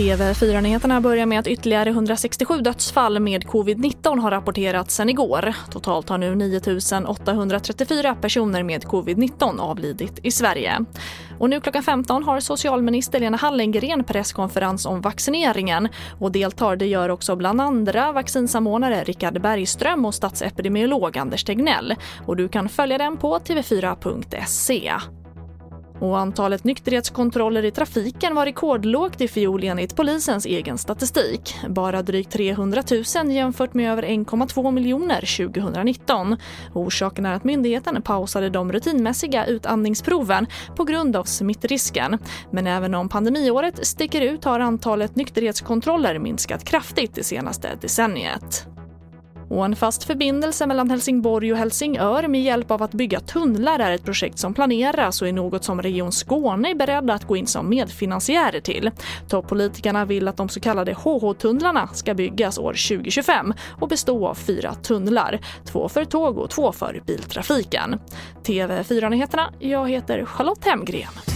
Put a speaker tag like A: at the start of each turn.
A: TV4-nyheterna börjar med att ytterligare 167 dödsfall med covid-19 har rapporterats sedan igår. Totalt har nu 9 834 personer med covid-19 avlidit i Sverige. Och nu klockan 15 har socialminister Lena Hallengren presskonferens om vaccineringen. Och deltar det gör också bland andra vaccinsamordnare Richard Bergström och statsepidemiolog Anders Tegnell. Och du kan följa den på tv4.se. Och antalet nykterhetskontroller i trafiken var rekordlågt i fjol enligt polisens egen statistik. Bara drygt 300 000 jämfört med över 1,2 miljoner 2019. Orsaken är att myndigheten pausade de rutinmässiga utandningsproven på grund av smittrisken. Men även om pandemiåret sticker ut har antalet nykterhetskontroller minskat kraftigt det senaste decenniet. Och en fast förbindelse mellan Helsingborg och Helsingör med hjälp av att bygga tunnlar är ett projekt som planeras och är något som Region Skåne är beredda att gå in som medfinansiärer till. Toppolitikerna vill att de så kallade HH-tunnlarna ska byggas år 2025 och bestå av fyra tunnlar. Två för tåg och två för biltrafiken. TV4-nyheterna, jag heter Charlotte Hemgren.